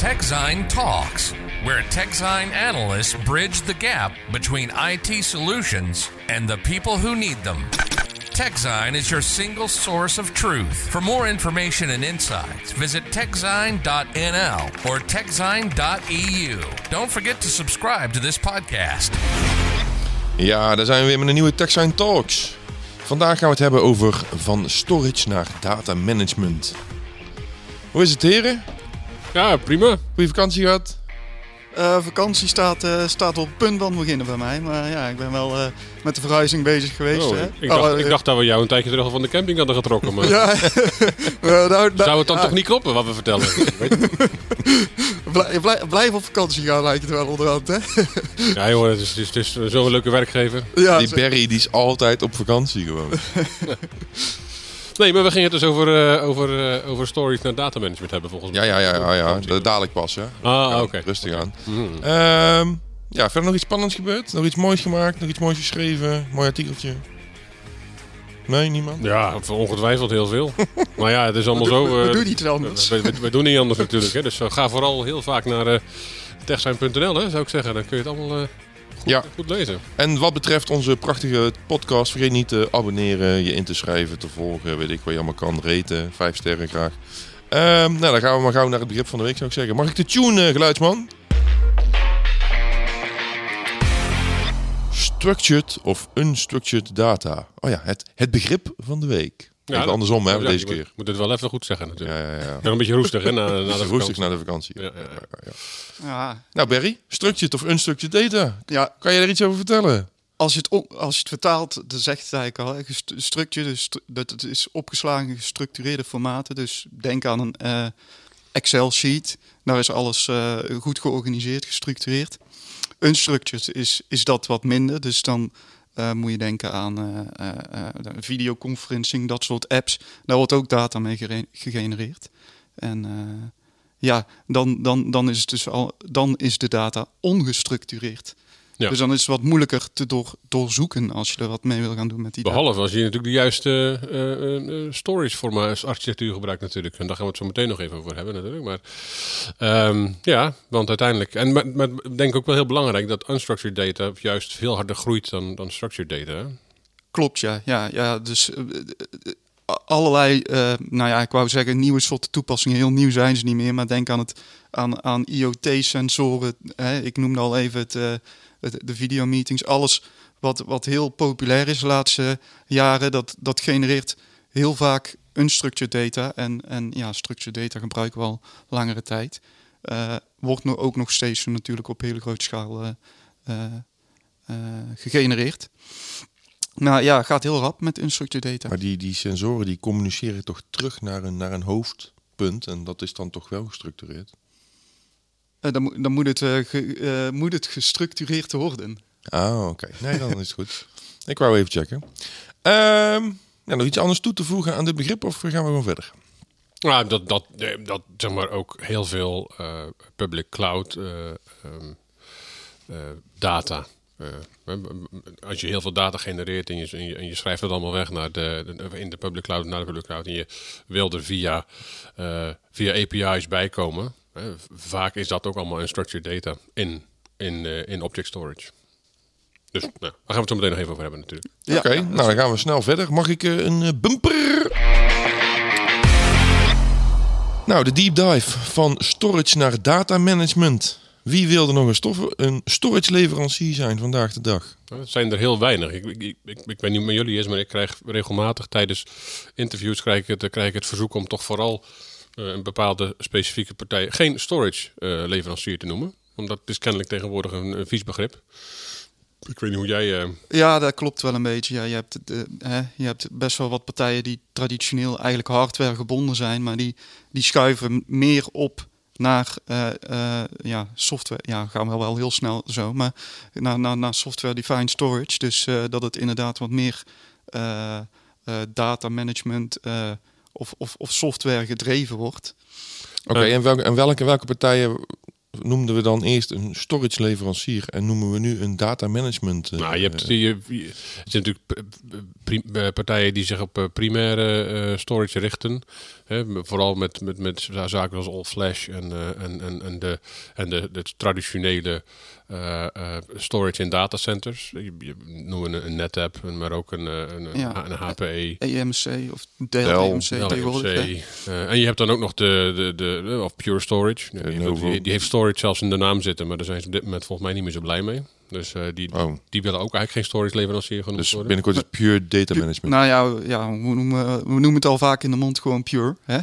TechZine Talks, where TechZine analysts bridge the gap between IT solutions and the people who need them. TechZine is your single source of truth. For more information and insights, visit techzine.nl or techzine.eu. Don't forget to subscribe to this podcast. Ja, daar zijn we weer met een nieuwe TechSign Talks. Vandaag gaan we het hebben over van storage naar data management. Hoe is het heren? Ja, prima. Goeie vakantie gehad? Uh, vakantie staat, uh, staat op het punt van beginnen bij mij. Maar ja, ik ben wel uh, met de verhuizing bezig geweest. Oh, hè? Ik, dacht, ik, dacht, dat we jou een tijdje terug van de camping hadden getrokken. Maar... ja, nou, nou, Zou het dan toch niet kloppen wat we vertellen? Blij, blij, blijf op vakantie gaan lijkt het wel onderhand, hè? ja jongen, het is, het is, het is zo'n leuke werkgever. Ja, die Barry die is altijd op vakantie gewoon. Nee, maar we gingen het dus over, uh, over, uh, over stories naar datamanagement hebben volgens mij. Ja, ja, ja, ja, ja. Dat dadelijk pas, hè. Ah, oké. Okay. Rustig aan. Mm. Um, ja, verder nog iets spannends gebeurd? Nog iets moois gemaakt? Nog iets moois geschreven? Mooi artikeltje? Nee, niemand? Ja, ongetwijfeld heel veel. maar ja, het is allemaal zo... We, we, doen niet anders. We, doen niet anders natuurlijk. Hè. Dus ga vooral heel vaak naar techzijn.nl, zou ik zeggen. Dan kun je het allemaal... Goed, ja. goed lezen. En wat betreft onze prachtige podcast, vergeet niet te abonneren, je in te schrijven, te volgen, weet ik wat je allemaal kan, reten, vijf sterren graag. Um, nou, dan gaan we maar gauw naar het begrip van de week, zou ik zeggen. Mag ik de tune, uh, geluidsman? Structured of unstructured data. Oh ja, het, het begrip van de week. Ja, even andersom, hè, ja, deze moet, keer. moet het wel even goed zeggen natuurlijk. Ja, ja, ja. Een beetje roestig, hè, na, na de vakantie. Roestig na de vakantie. Ja, ja, ja. ja. Nou, Barry, structured of unstructured data. Ja. Kan je er iets over vertellen? Als je het, op, als je het vertaalt, dan zegt het eigenlijk al, structured, dus dat het is opgeslagen in gestructureerde formaten. Dus denk aan een uh, Excel-sheet. Daar is alles uh, goed georganiseerd, gestructureerd. Unstructured is, is dat wat minder, dus dan uh, moet je denken aan uh, videoconferencing, dat soort apps. Daar wordt ook data mee gegenereerd. En ja, dan, dan, dan is het dus al, dan is de data ongestructureerd. Ja. Dus dan is het wat moeilijker te door, doorzoeken als je er wat mee wil gaan doen met die Behalve data. als je natuurlijk de juiste uh, uh, storage formaat architectuur gebruikt natuurlijk. En daar gaan we het zo meteen nog even over hebben natuurlijk. Maar um, ja, want uiteindelijk... En maar, maar denk ook wel heel belangrijk dat unstructured data juist veel harder groeit dan, dan structured data. Hè? Klopt, ja. ja, ja dus uh, allerlei, nou ja, ik wou zeggen nieuwe soorten toepassingen. Heel nieuw zijn ze niet meer, maar denk aan, het, aan, aan IoT-sensoren. Ik noemde al even het de videomeetings, alles wat, wat heel populair is de laatste jaren, dat, dat genereert heel vaak unstructured data. En, en ja, structured data gebruiken we al langere tijd. Uh, wordt nu ook nog steeds natuurlijk op hele grote schaal uh, uh, gegenereerd. Nou ja, gaat heel rap met unstructured data. Maar die, die sensoren die communiceren toch terug naar een, naar een hoofdpunt en dat is dan toch wel gestructureerd? Uh, dan, dan moet, het, uh, ge, uh, moet het gestructureerd worden. Ah, oké. Okay. Nee, dan is het goed. Ik wou even checken. Um, ja, nog iets anders toe te voegen aan dit begrip of gaan we gewoon verder? Nou, dat, dat, dat zeg maar ook heel veel public cloud um, data. als je heel veel data genereert en je, en je, en je schrijft het allemaal weg naar de, de, in de public cloud, naar de public cloud en je wil er via, via API's bijkomen, vaak is dat ook allemaal unstructured data in, in, uh, in object storage. Dus nou, daar gaan we het zo meteen nog even over hebben natuurlijk. Ja, Oké, okay, ja, nou dan gaan we snel verder. Mag ik uh, een uh, bumper? Nou, de deep dive van storage naar data management. Wie wilde nog een, stof, een storage leverancier zijn vandaag de dag? Dat zijn er heel weinig. Ik, ik, ik, ik weet niet hoe met jullie is, maar ik krijg regelmatig tijdens interviews krijg ik het, krijg ik het verzoek om toch vooral uh, een bepaalde specifieke partij geen storage uh, leverancier te noemen. Omdat het is kennelijk tegenwoordig een, vies begrip. Ik weet niet hoe jij... Uh... Ja, dat klopt wel een beetje. Ja, je, hebt, hè, je hebt best wel wat partijen die traditioneel eigenlijk hardware gebonden zijn. Maar die, die schuiven meer op naar uh, ja, software. Ja, gaan we wel heel snel zo. Maar naar, naar, naar software-defined storage. Dus dat het inderdaad wat meer data management of, of, of software gedreven wordt. Oké, okay, en, welke, en welke, welke partijen noemden we dan eerst een storage leverancier en noemen we nu een data management? eh, Nou, je hebt, je, je, er zijn natuurlijk eh, partijen die zich op eh, primaire eh, storage richten. Hè, vooral met, met, met za- zaken als All Flash en, eh, en, en, en, de, en de, de traditionele eh, eh, storage in datacenters. Je, je noemen een, een NetApp, maar ook een, een, Ja. een HPE. EMC of Dell, EMC hè? EMC. Eh, en je hebt dan ook nog de, de, de, de- of Pure Storage. Die, die heeft storage zelfs in de naam zitten, maar daar zijn ze op dit moment volgens mij niet meer zo blij mee. Dus eh, die, Oh, die willen ook eigenlijk geen storage leverancier genoemd dus worden. binnenkort is pure data management. Nou ja, ja we, noemen, we noemen het al vaak in de mond gewoon pure. Hè?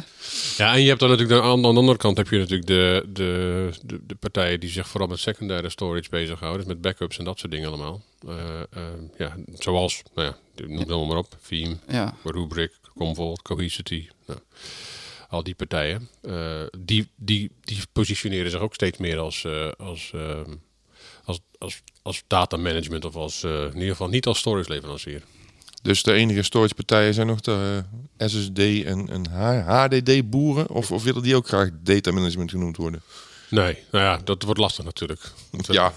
Ja, en je hebt dan natuurlijk de, aan, aan de andere kant heb je natuurlijk de, de, de, de partijen die zich vooral met secundaire storage bezighouden, dus met backups en dat soort dingen allemaal. Eh, eh, ja, zoals, nou ja, noem het allemaal maar op, Veeam, Ja. Rubrik, Commvault, Cohesity. Nou, al die partijen, eh, die, die, die positioneren zich ook steeds meer als, eh, als, ehm, als, als, als data management of als, eh, in ieder geval niet als storage leverancier. Dus de enige storage partijen zijn nog de eh, SSD en, en HDD boeren? Of, of willen die ook graag data management genoemd worden? Nee, nou ja, dat wordt lastig natuurlijk. Want, eh, Ja,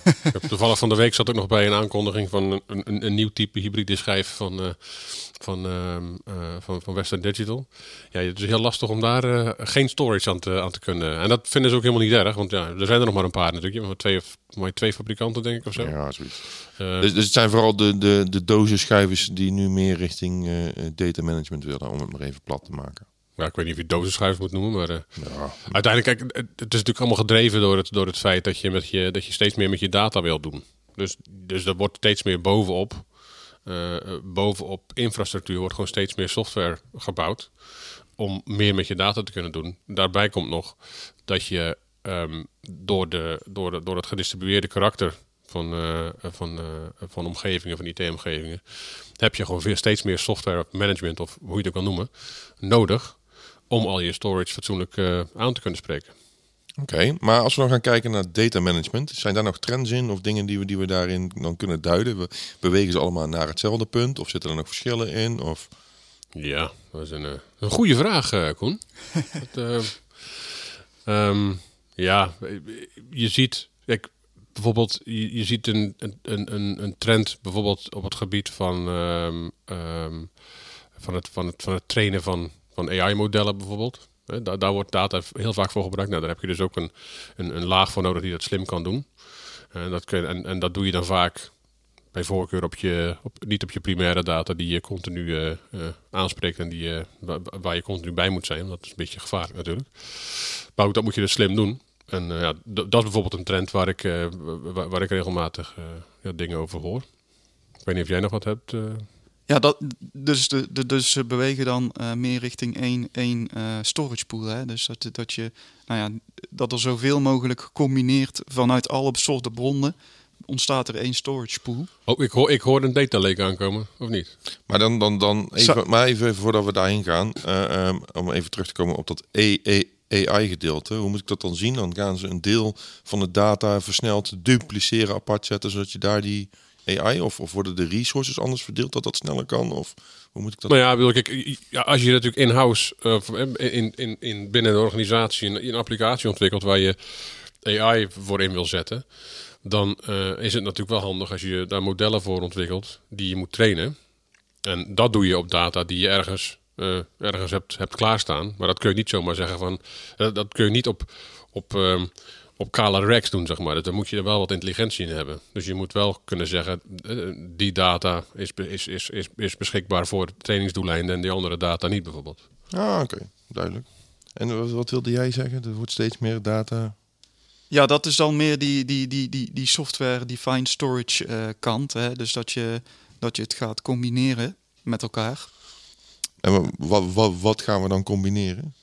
Toevallig van de week zat ik nog bij een aankondiging van een, een, een nieuw type hybride schijf van, eh, van, ehm, eh, van, van Western Digital. Ja, het is heel lastig om daar geen storage aan te, aan te kunnen. En dat vinden ze ook helemaal niet erg, want ja, er zijn er nog maar een paar natuurlijk. Maar twee, of- maar twee fabrikanten denk ik of zo. ja zoiets. Dus, dus het zijn vooral de, de, de dozenschijvers die nu meer richting data management willen, om het maar even plat te maken. Ja, ik weet niet of je dozenschuif moet noemen, maar eh, Ja, uiteindelijk, kijk, het, het is natuurlijk allemaal gedreven door het, door het feit dat je, met je, dat je steeds meer met je data wilt doen. Dus, dus dat wordt steeds meer bovenop. eh, bovenop infrastructuur wordt gewoon steeds meer software gebouwd om meer met je data te kunnen doen. Daarbij komt nog dat je ehm, door, de, door, de, door het gedistribueerde karakter van, eh, van, van omgevingen, van IT-omgevingen, heb je gewoon veel, steeds meer software management, of hoe je het ook kan noemen, nodig om al je storage fatsoenlijk eh, aan te kunnen spreken. Oké, maar als we dan gaan kijken naar data management, zijn daar nog trends in of dingen die we, die we daarin dan kunnen duiden? We, bewegen ze allemaal naar hetzelfde punt of zitten er nog verschillen in? Of... Ja, dat is een, eh, een goede vraag, eh, Koen. Dat, eh, ehm, ja, je ziet, kijk, bijvoorbeeld, je, je ziet een, een, een, een trend bijvoorbeeld op het gebied van, ehm, ehm, van, het, van, het, van het trainen van, van AI-modellen bijvoorbeeld. Daar, daar wordt data heel vaak voor gebruikt. Nou, daar heb je dus ook een, een, een laag voor nodig die dat slim kan doen. En dat, kun je, en, en dat doe je dan vaak bij voorkeur op je, op, niet op je primaire data die je continu eh, eh, aanspreekt en die, wa- waar je continu bij moet zijn. Dat is een beetje gevaarlijk natuurlijk. Maar ook dat moet je dus slim doen. En ja, dat is bijvoorbeeld een trend waar ik, waar, waar ik regelmatig ja, dingen over hoor. Ik weet niet of jij nog wat hebt. Ja, dat, dus, de, de, dus ze bewegen dan eh, meer richting één, één eh, storage pool. Hè? Dus dat, dat, je, nou ja, dat er zoveel mogelijk gecombineerd vanuit alle soorten bronnen ontstaat er één storage pool. Oh, ik hoor, ik hoor een data lake aankomen, of niet? Maar dan, dan, dan even, Zo- maar even voordat we daarheen gaan, eh, ehm, om even terug te komen op dat AI-gedeelte. Hoe moet ik dat dan zien? Dan gaan ze een deel van de data versneld dupliceren, apart zetten, zodat je daar die AI, of, of worden de resources anders verdeeld, dat dat sneller kan? Of hoe moet ik dat? Nou ja, wil ik, als je natuurlijk in-house, eh, in, in, in, binnen een organisatie, een, een applicatie ontwikkelt waar je AI voor in wil zetten, dan eh, is het natuurlijk wel handig als je daar modellen voor ontwikkelt die je moet trainen. En dat doe je op data die je ergens, eh, ergens hebt, hebt klaarstaan. Maar dat kun je niet zomaar zeggen van. eh, dat kun je niet op, op, ehm, op kale racks doen, zeg maar. Dus Dan moet je er wel wat intelligentie in hebben. Dus je moet wel kunnen zeggen: eh, die data is, is, is, is, is beschikbaar voor trainingsdoeleinden en die andere data niet, bijvoorbeeld. Ah, oké, duidelijk. En wat, wat wilde jij zeggen? Er wordt steeds meer data. Ja, dat is dan meer die, die, die, die, die software-defined storage eh, kant. Hè? Dus dat je, dat je het gaat combineren met elkaar. En wat, wat, wat gaan we dan combineren?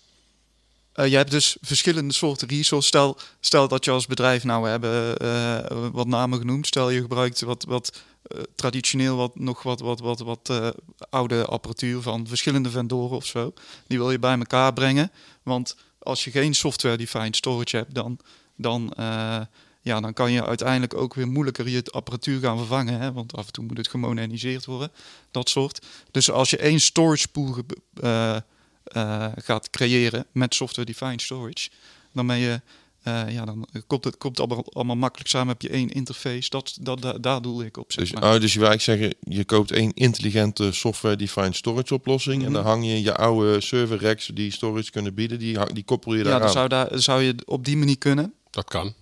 Eh, je hebt dus verschillende soorten resources. Stel, stel dat je als bedrijf, nou hebben eh, wat namen genoemd. Stel je gebruikt wat, wat eh, traditioneel wat, nog wat, wat, wat, wat oude apparatuur van verschillende vendoren of zo. Die wil je bij elkaar brengen. Want als je geen software-defined storage hebt, dan, dan, ja, dan kan je uiteindelijk ook weer moeilijker je apparatuur gaan vervangen. Hè? Want af en toe moet het gemoderniseerd worden. Dat soort. Dus als je één storage pool ge- eh, gaat creëren met software-defined storage, dan ben je eh, ja, dan komt het komt allemaal, allemaal makkelijk samen. Heb je één interface. Dat, dat, da- daar doe ik op. Zeg Dus, maar. oh, dus je wil eigenlijk zeggen, je koopt één intelligente software-defined storage oplossing. En Mhm. dan hang je je oude server racks die storage kunnen bieden, die, die koppel je daar ja, dan aan. zou, daar, zou je op die manier kunnen. Dat kan.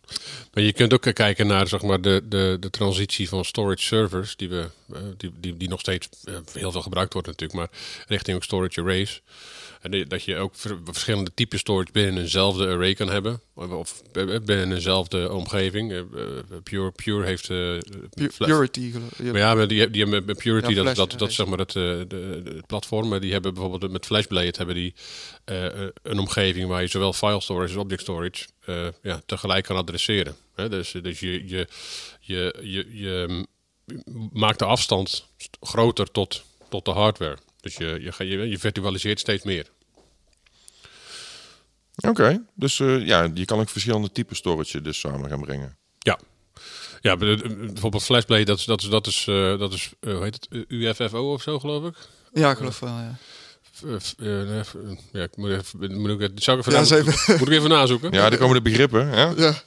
Maar je kunt ook kijken naar zeg maar, de, de, de transitie van storage servers, die, we, eh, die, die, die nog steeds eh, heel veel gebruikt wordt natuurlijk, maar richting ook storage arrays. En dat je ook ver- verschillende typen storage binnen eenzelfde array kan hebben, of- of binnen eenzelfde omgeving. Eh, eh, Pure, Pure heeft... eh, Fla- Purity. maar ja, maar die, die hebben Purity, Ja, dat, dat, dat zeg maar het, eh, de, de- platform. Maar die hebben bijvoorbeeld met Flashblade hebben die eh, eh, een omgeving waar je zowel file storage als object storage eh, ja, tegelijk kan adresseren. Hè, dus dus je, je, je, je, je maakt de afstand st- groter tot, tot de hardware. Dus je, je, ga- je, je virtualiseert steeds meer. Oké, dus eh, ja, je kan ook verschillende typen storage dus samen gaan brengen. Ja. Ja, eh, bijvoorbeeld Flashblade, dat is, dat is, dat is, eh, dat is hoe heet het, UFFO of zo, geloof ik. Ja, ik geloof wel, ja. Eh, eh, eh, ja, ik moet even, moet ik, het- zou ik even, Ja, na- eens even- moet ik even nazoeken? Ja, daar komen de begrippen. Hè? ja.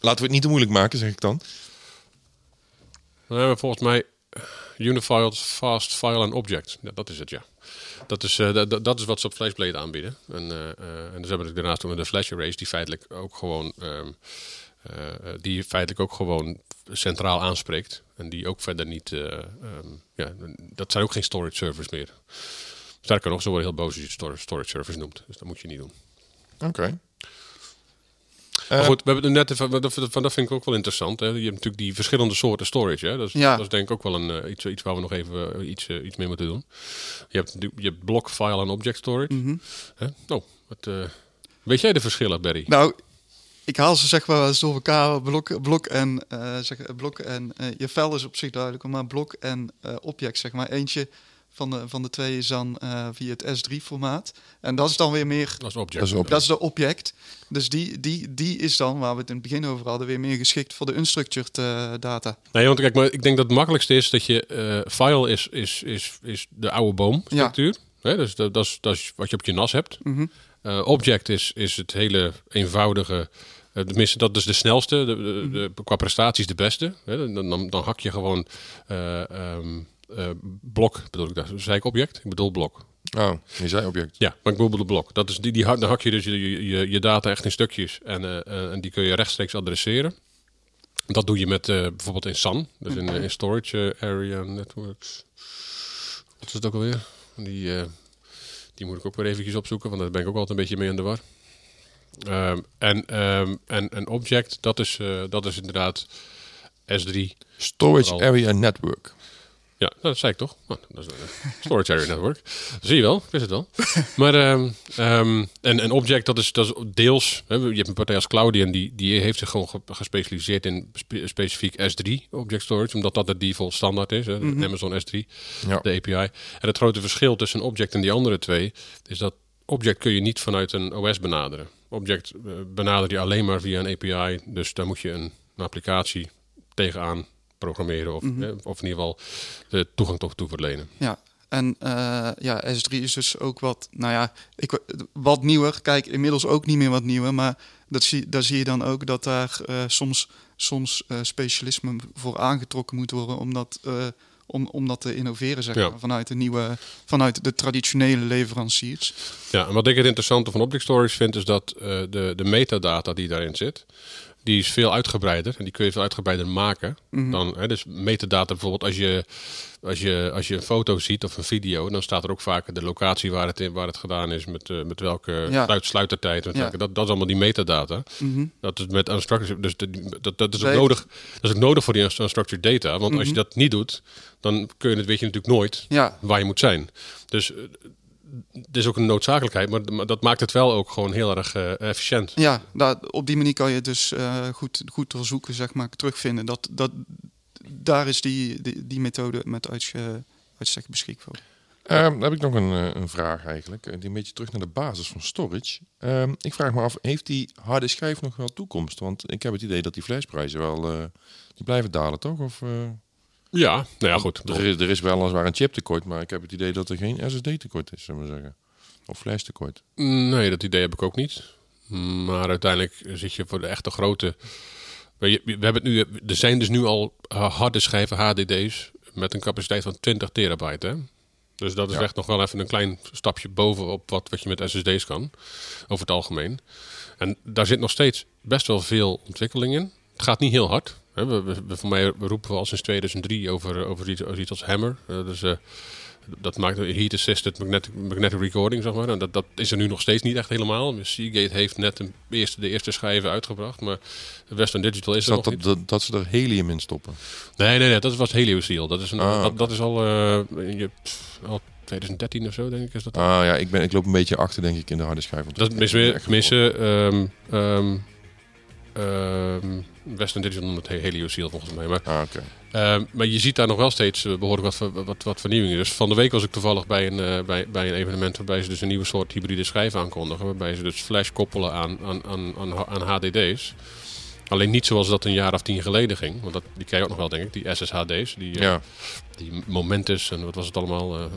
Laten we het niet te moeilijk maken, zeg ik dan. Dan hebben we volgens mij Unified Fast File and Object. Ja, dat is het, ja. Dat is, eh, dat- dat, is wat ze op Flashblade aanbieden. En, eh, eh, en dus hebben we daarnaast ook nog de Flash Arrays, die feitelijk ook gewoon, ehm, eh, eh, die feitelijk ook gewoon centraal aanspreekt. En die ook verder niet, eh, ehm, ja, dat zijn ook geen storage servers meer. Sterker nog, ze worden heel boos als je storage, storage servers noemt. Dus dat moet je niet doen. Oké. Maar Eh, goed, we hebben het net even, dat, dat, vind ik ook wel interessant. Hè. Je hebt natuurlijk die verschillende soorten storage. Hè. Dat, is, Ja. dat is denk ik ook wel een, eh, iets, iets waar we nog even eh, iets, iets mee moeten doen. Je hebt, je hebt block, file en object storage. Mhm. Hè? Nou, wat, weet jij de verschillen, Barry? Nou, ik haal ze zeg maar eens door elkaar. Blok, blok en, zeg, blok en je vel is op zich duidelijk, maar blok en object zeg maar. Eentje van de, van de twee is dan eh, via het S3-formaat. En dat is dan weer meer, Dat is object. Dat is op- dat is de object. Dus die, die, die is dan, waar we het in het begin over hadden, weer meer geschikt voor de unstructured eh, data. Nee, want kijk, maar ik denk dat het makkelijkste is dat je eh, file is, is, is, is de oude boomstructuur. Hè? Dus dat, dat, is, dat is wat je op je nas hebt. Mhm. Eh, object is, is het hele eenvoudige. tenminste, dat is de snelste. De, de, de- qua prestaties de beste. Hè? Dan, dan, dan hak je gewoon eh, eh, blok. Bedoel ik dat? Zei ik object? Ik bedoel blok. Oh, je zei object. Ja, maar ik bedoel blok. Dat is die, die, dan hak je dus je, je, je data echt in stukjes. En, eh, en die kun je rechtstreeks adresseren. Dat doe je met eh, bijvoorbeeld in SAN. Dus in, in Storage Area Networks. Wat is het ook alweer? Die, die moet ik ook weer eventjes opzoeken, want daar ben ik ook altijd een beetje mee in de war. Ehm, en, ehm, en een object, dat is, dat is inderdaad S3. Storage. Area Network. Ja, dat zei ik toch? Nou, dat is een storage area network. Zie je wel, ik wist het wel. Maar en een object, dat is, dat is deels... Hè, je hebt een partij als Cloudian, die, die heeft zich gewoon ge- gespecialiseerd in spe- specifiek S3 object storage, omdat dat de default standaard is, hè, de Amazon S3, Ja. de API. En het grote verschil tussen object en die andere twee, is dat object kun je niet vanuit een OS benaderen. Object eh, benader je alleen maar via een API, dus daar moet je een, een applicatie tegenaan programmeren of, Mhm. eh, of in ieder geval de toegang toch toe verlenen. Ja, en eh, ja, S3 is dus ook wat, nou ja, ik, wat nieuwer. Kijk, inmiddels ook niet meer wat nieuwer, maar dat zie, daar zie je dan ook dat daar eh, soms, soms eh, specialisme voor aangetrokken moet worden, omdat, om, om dat te innoveren, zeg Ja. maar, vanuit de nieuwe, vanuit de traditionele leveranciers. Ja, en wat ik het interessante van object storage vind, is dat de, de metadata die daarin zit, die is veel uitgebreider en die kun je veel uitgebreider maken. Mhm. Dan, hè, dus metadata bijvoorbeeld, als je, als, je, als je een foto ziet of een video, dan staat er ook vaak de locatie waar het, in, waar het gedaan is, met, eh, met welke Ja. sluit, sluitertijd. Met Ja. welke, dat, dat is allemaal die metadata. Mhm. Dat is met unstructured, dus de- dat, dat, is ook nodig, dat is ook nodig voor die unstructured data. Want als je Mhm. dat niet doet, dan kun je het, weet je natuurlijk nooit Ja, waar je moet zijn. Dus eh, het is ook een noodzakelijkheid, maar, maar dat maakt het wel ook gewoon heel erg eh, efficiënt. ja daar, op die manier kan je het dus eh, goed, goed doorzoeken, zeg maar, terugvinden. Dat, dat, daar is die, die, die methode met uitsche, uitstek beschikbaar. Ehm, dan heb ik nog een, eh, een vraag eigenlijk. Eh, Die een beetje terug naar de basis van storage. Ehm, ik vraag me af, heeft die harde schijf nog wel toekomst? Want ik heb het idee dat die flashprijzen wel... eh, die blijven dalen, toch? Of, eh, Ja, nou ja, goed. er, is, er is weliswaar een chip tekort, maar ik heb het idee dat er geen SSD tekort is, zullen we zeggen. Of flash tekort. Nee, dat idee heb ik ook niet. Maar uiteindelijk zit je voor de echte grote. We, we hebben het nu, er zijn dus nu al eh, harde schijven HDD's met een capaciteit van 20 terabyte. Hè? Dus dat is Ja. echt nog wel even een klein stapje bovenop wat, wat je met SSD's kan, over het algemeen. En daar zit nog steeds best wel veel ontwikkeling in. Het gaat niet heel hard. Hè. We, voor mij roepen we al sinds 2003 over, over, iets, als Hammer. Eh, dus, eh, dat maakt heat assisted magnetic, magnetic recording, zeg maar. En dat, dat is er nu nog steeds niet echt helemaal. Seagate heeft net een eerste, de eerste schijven uitgebracht, maar Western Digital is Is er dat, nog dat, niet. dat, dat ze er helium in stoppen? Nee, nee, nee, dat was HelioSeal. Dat is, een, Ah, dat, dat is al, in je, pff, al 2013 of zo, denk ik. Is dat Ah ja, ik, ben, ik loop een beetje achter denk ik in de harde schijf. want Dat is ben meer, echt Western Digital noemt het HelioSeal volgens mij. Maar, Ah, oké. ehm, maar je ziet daar nog wel steeds eh, behoorlijk wat, wat, wat vernieuwingen. Dus van de week was ik toevallig bij een, eh, bij, bij een evenement waarbij ze dus een nieuwe soort hybride schijf aankondigen. Waarbij ze dus flash koppelen aan, aan, aan, aan, aan HDD's. Alleen niet zoals dat een jaar of tien geleden ging. Want dat, die ken je ook nog wel, denk ik. Die SSHD's. Die, eh, Ja, die Momentus en wat was het allemaal.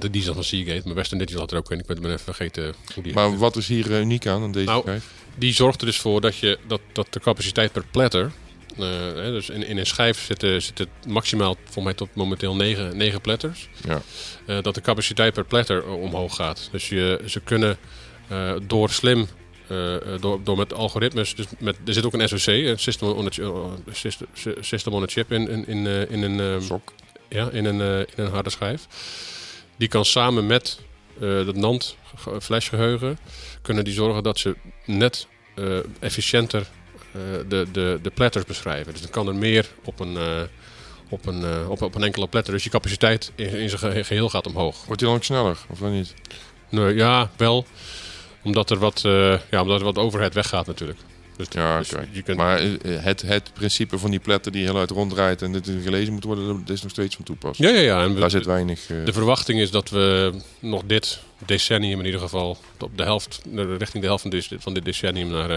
Die, de diesel van Seagate. Maar Western Digital had er ook in. Ik ben even vergeten hoe die maar wat is hier eh, uniek aan, aan deze Nou, schijf? Die zorgt er dus voor dat, je, dat, dat de capaciteit per platter... eh, hè, dus in, in een schijf zitten, zitten maximaal voor mij tot momenteel 9, 9 platters. Ja. Eh, dat de capaciteit per platter omhoog gaat. Dus je, ze kunnen door slim, door, door met algoritmes, dus met, er zit ook een SoC, een system on a, system, system on a chip in, in, in, in een, ja, in, een, in een harde schijf. Die kan samen met eh dat NAND ge- flashgeheugen kunnen die zorgen dat ze net eh, efficiënter eh, de, de, de platters beschrijven. Dus dan kan er meer op een, eh, op een, eh, op, op een enkele platter. Dus je capaciteit in, in zijn ge- geheel gaat omhoog. Wordt hij dan ook sneller, of dan niet? Nee, ja, wel. Omdat er wat, eh, ja, omdat er wat overhead weggaat natuurlijk. Dus, Ja, dus oké. je kunt, Maar eh, het, het principe van die pletten die heel uit ronddraait en dit gelezen moet worden, dat is nog steeds van toepassing. ja, ja, ja. En we- Daar zit weinig... eh, De verwachting is dat we nog dit decennium in ieder geval op de helft, naar- richting de helft van dit, van dit decennium naar, eh,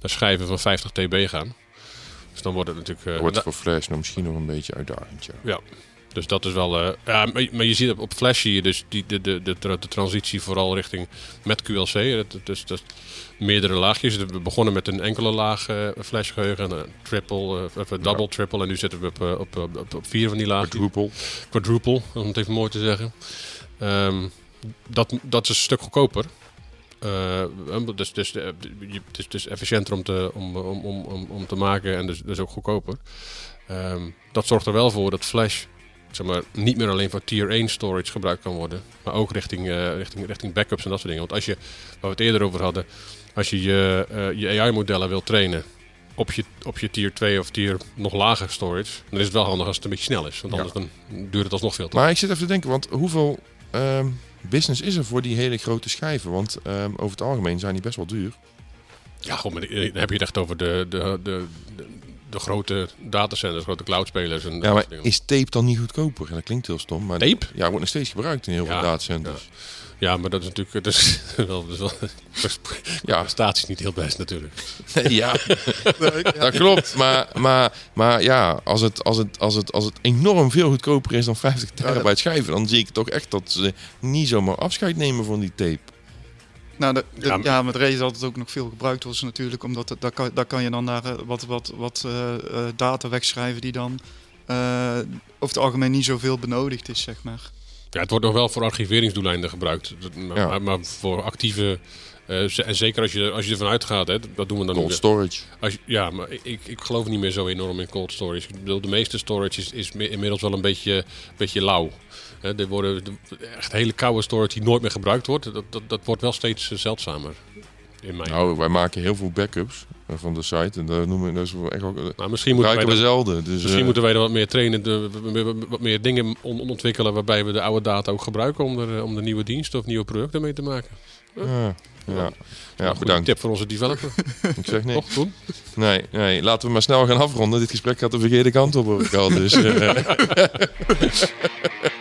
naar schijven van 50 TB gaan. Dus dan wordt het natuurlijk. eh, wordt da- voor Flash nog misschien nog een beetje uitdagend, ja. ja. Dus dat is wel. eh, ja, maar, maar je ziet op, op Flash zie je dus die, de, de, de, de transitie vooral richting met QLC. Dat, dus, dat meerdere laagjes. We begonnen met een enkele laag eh flashgeheugen, een triple, of een double, triple. En nu zitten we op, op, op, op, vier van die lagen Quadruple. quadruple, om het even mooi te zeggen. Ehm, dat, dat is een stuk goedkoper. Dus, dus, het is dus efficiënter om te, om, om, om, om, om te maken en dus, dus ook goedkoper. Ehm, dat zorgt er wel voor dat Flash zeg maar, niet meer alleen voor tier 1 storage gebruikt kan worden, maar ook richting, eh, richting, richting backups en dat soort dingen. Want als je, waar we het eerder over hadden, als je je, eh, je AI-modellen wil trainen op je, op je tier 2 of tier nog lager storage, dan is het wel handig als het een beetje snel is. Want Ja. anders dan duurt het alsnog veel te Maar ik zit even te denken, want hoeveel ehm, business is er voor die hele grote schijven? Want ehm, over het algemeen zijn die best wel duur. Ja, goed, maar dan heb je het echt over de, de, de, de, de grote datacenters, grote cloudspelers. En Ja, maar is tape dan niet goedkoper? En dat klinkt heel stom, maar... Tape? Ja, wordt nog steeds gebruikt in heel veel Ja, datacenters. Ja, maar dat is natuurlijk dat is wel, dat is wel Ja, prestatie niet heel best natuurlijk. ja. dat klopt. Maar, maar, maar ja, als het, als, het, als, het, als het enorm veel goedkoper is dan 50 terabyte schijven, dan zie ik toch echt dat ze niet zomaar afscheid nemen van die tape. Nou, de, de- Ja, met reden dat het ook nog veel gebruikt wordt, natuurlijk omdat het, daar, kan, daar kan je dan naar eh, wat, wat, wat eh, eh, data wegschrijven die dan eh, over het algemeen niet zoveel benodigd is, zeg maar. Ja, het wordt nog wel voor archiveringsdoeleinden gebruikt. Maar, Ja. maar, voor actieve... eh, en zeker als je, als je ervan uitgaat, hè, dat doen we dan Cold storage. Als je- ja, maar ik, ik geloof niet meer zo enorm in cold storage. Ik bedoel, de meeste storage is, inmiddels wel een beetje, beetje lauw. Hè, er worden de- echt hele koude storage die nooit meer gebruikt wordt. Dat, dat, dat wordt wel steeds eh, zeldzamer. In mijn Nou, wij maken heel veel backups eh, van de site. En daar noemen we dat is wel echt ook. eh, nou, misschien moeten wij, we zelden. Dus, misschien moeten wij er wat meer trainen, de, wat meer dingen on- ontwikkelen waarbij we de oude data ook gebruiken om er, om de nieuwe diensten of nieuwe producten mee te maken. ja, ja, ja, Nou, goed, bedankt. Tip voor onze developer. Ik zeg nee. Toch? Nee, nee, laten we maar snel gaan afronden. Dit gesprek gaat de verkeerde kant op, al. Dus.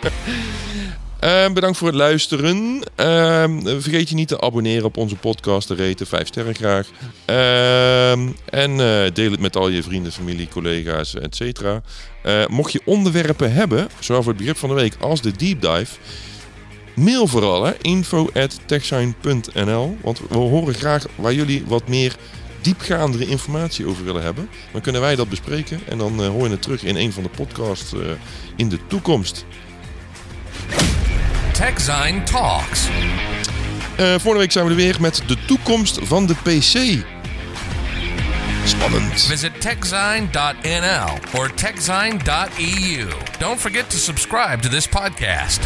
Eh, bedankt voor het luisteren. Ehm, vergeet je niet te abonneren op onze podcast. De reten 5 sterren graag. Ehm, en eh, deel het met al je vrienden, familie, collega's, et cetera. Eh, mocht je onderwerpen hebben, zowel voor het begrip van de week als de deep dive. mail vooral, hè? Want we horen graag waar jullie wat meer diepgaandere informatie over willen hebben. Dan kunnen wij dat bespreken en dan uh, hoor je het terug in een van de podcasts in de toekomst. TechZine Talks. Uh, volgende week zijn we er weer met de toekomst van de PC. Spannend. Visit techzine.nl or techzine.eu. Don't forget to subscribe to this podcast.